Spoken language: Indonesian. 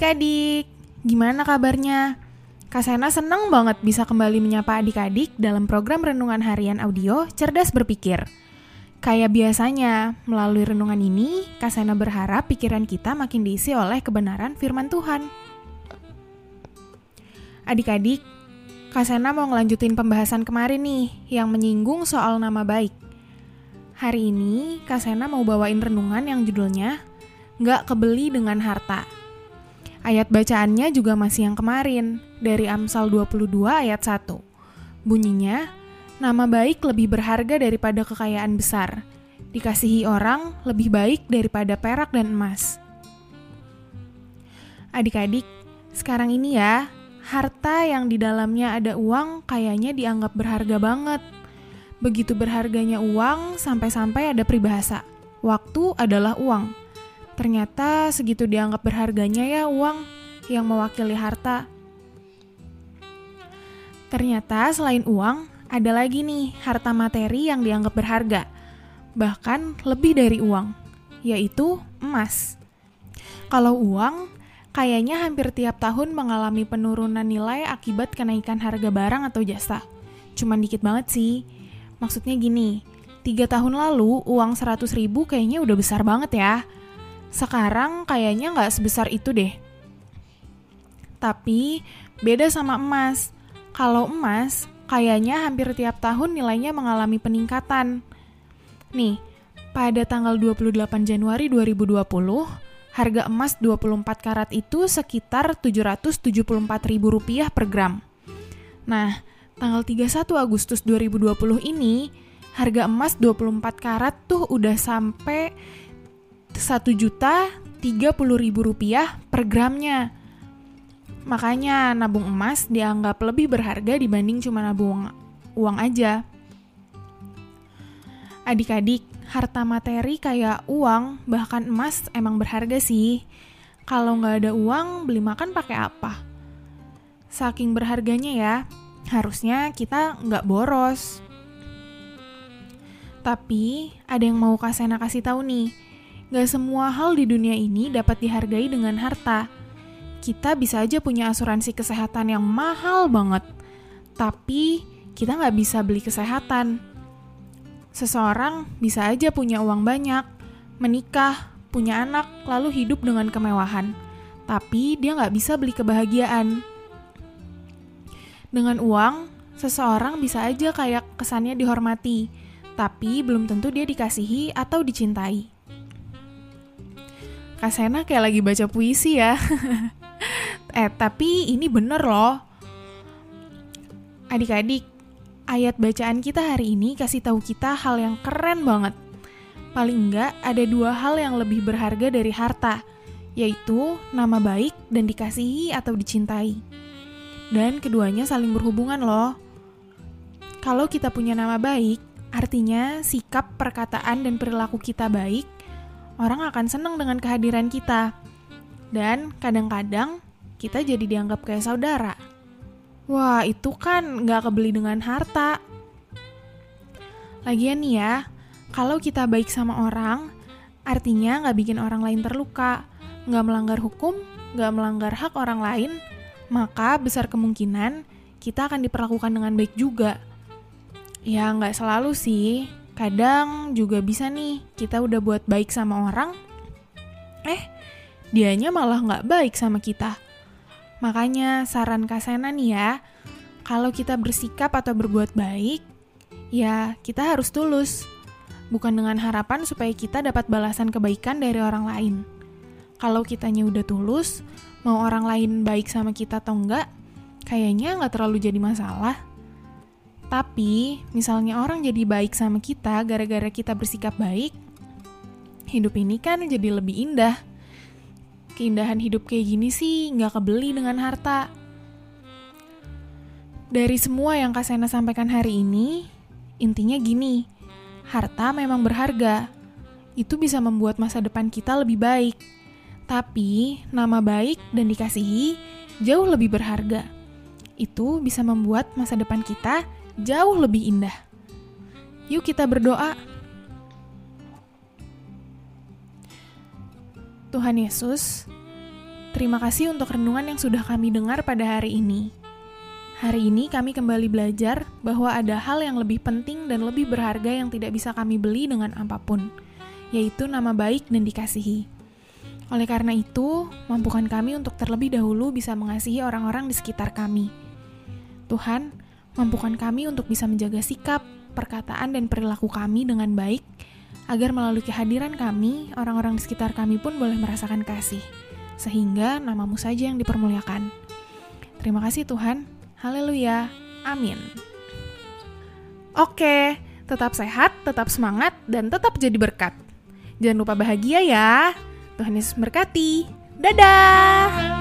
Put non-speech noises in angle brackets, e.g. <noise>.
Adik-adik, gimana kabarnya? Kak Sena senang banget bisa kembali menyapa adik-adik dalam program Renungan Harian Audio Cerdas Berpikir. Kayak biasanya, melalui renungan ini, Kak Sena berharap pikiran kita makin diisi oleh kebenaran firman Tuhan. Adik-adik, Kak Sena mau ngelanjutin pembahasan kemarin nih, yang menyinggung soal nama baik. Hari ini, Kak Sena mau bawain renungan yang judulnya Nggak Kebeli Dengan Harta. Ayat bacaannya juga masih yang kemarin, dari Amsal 22 ayat 1. Bunyinya, nama baik lebih berharga daripada kekayaan besar. Dikasihi orang lebih baik daripada perak dan emas. Adik-adik, sekarang ini ya, harta yang di dalamnya ada uang kayaknya dianggap berharga banget. Begitu berharganya uang, sampai-sampai ada peribahasa, waktu adalah uang. Ternyata segitu dianggap berharganya ya uang yang mewakili harta. Ternyata selain uang, ada lagi nih harta materi yang dianggap berharga. Bahkan lebih dari uang, yaitu emas. Kalau uang, kayaknya hampir tiap tahun mengalami penurunan nilai akibat kenaikan harga barang atau jasa. Cuman dikit banget sih. Maksudnya gini, tiga tahun lalu uang 100 ribu kayaknya udah besar banget ya sekarang kayaknya nggak sebesar itu deh. Tapi beda sama emas. Kalau emas, kayaknya hampir tiap tahun nilainya mengalami peningkatan. Nih, pada tanggal 28 Januari 2020, harga emas 24 karat itu sekitar Rp774.000 per gram. Nah, tanggal 31 Agustus 2020 ini, harga emas 24 karat tuh udah sampai satu juta tiga puluh ribu rupiah per gramnya. Makanya nabung emas dianggap lebih berharga dibanding cuma nabung uang aja. Adik-adik, harta materi kayak uang, bahkan emas emang berharga sih. Kalau nggak ada uang, beli makan pakai apa? Saking berharganya ya, harusnya kita nggak boros. Tapi ada yang mau Kak kasih tahu nih, Gak semua hal di dunia ini dapat dihargai dengan harta. Kita bisa aja punya asuransi kesehatan yang mahal banget, tapi kita nggak bisa beli kesehatan. Seseorang bisa aja punya uang banyak, menikah, punya anak, lalu hidup dengan kemewahan, tapi dia nggak bisa beli kebahagiaan. Dengan uang, seseorang bisa aja kayak kesannya dihormati, tapi belum tentu dia dikasihi atau dicintai. Kak Sena kayak lagi baca puisi ya. <laughs> eh, tapi ini bener loh. Adik-adik, ayat bacaan kita hari ini kasih tahu kita hal yang keren banget. Paling enggak ada dua hal yang lebih berharga dari harta, yaitu nama baik dan dikasihi atau dicintai. Dan keduanya saling berhubungan loh. Kalau kita punya nama baik, artinya sikap, perkataan, dan perilaku kita baik, orang akan senang dengan kehadiran kita. Dan kadang-kadang kita jadi dianggap kayak saudara. Wah, itu kan nggak kebeli dengan harta. Lagian nih ya, kalau kita baik sama orang, artinya nggak bikin orang lain terluka, nggak melanggar hukum, nggak melanggar hak orang lain, maka besar kemungkinan kita akan diperlakukan dengan baik juga. Ya, nggak selalu sih, Kadang juga bisa nih, kita udah buat baik sama orang, eh, dianya malah nggak baik sama kita. Makanya saran Kasena nih ya, kalau kita bersikap atau berbuat baik, ya kita harus tulus. Bukan dengan harapan supaya kita dapat balasan kebaikan dari orang lain. Kalau kitanya udah tulus, mau orang lain baik sama kita atau enggak, kayaknya nggak terlalu jadi masalah. Tapi, misalnya orang jadi baik sama kita gara-gara kita bersikap baik, hidup ini kan jadi lebih indah. Keindahan hidup kayak gini sih nggak kebeli dengan harta. Dari semua yang Kak Sena sampaikan hari ini, intinya gini, harta memang berharga. Itu bisa membuat masa depan kita lebih baik. Tapi, nama baik dan dikasihi jauh lebih berharga. Itu bisa membuat masa depan kita jauh lebih indah. Yuk kita berdoa. Tuhan Yesus, Terima kasih untuk renungan yang sudah kami dengar pada hari ini. Hari ini kami kembali belajar bahwa ada hal yang lebih penting dan lebih berharga yang tidak bisa kami beli dengan apa pun, yaitu nama baik dan dikasihi. Oleh karena itu, mampukan kami untuk terlebih dahulu bisa mengasihi orang-orang di sekitar kami. Tuhan, mampukan kami untuk bisa menjaga sikap, perkataan, dan perilaku kami dengan baik, agar melalui kehadiran kami, orang-orang di sekitar kami pun boleh merasakan kasih, sehingga namamu saja yang dipermuliakan. Terima kasih Tuhan. Haleluya. Amin. Oke, tetap sehat, tetap semangat, dan tetap jadi berkat. Jangan lupa bahagia ya. Tuhan Yesus berkati. Dadah.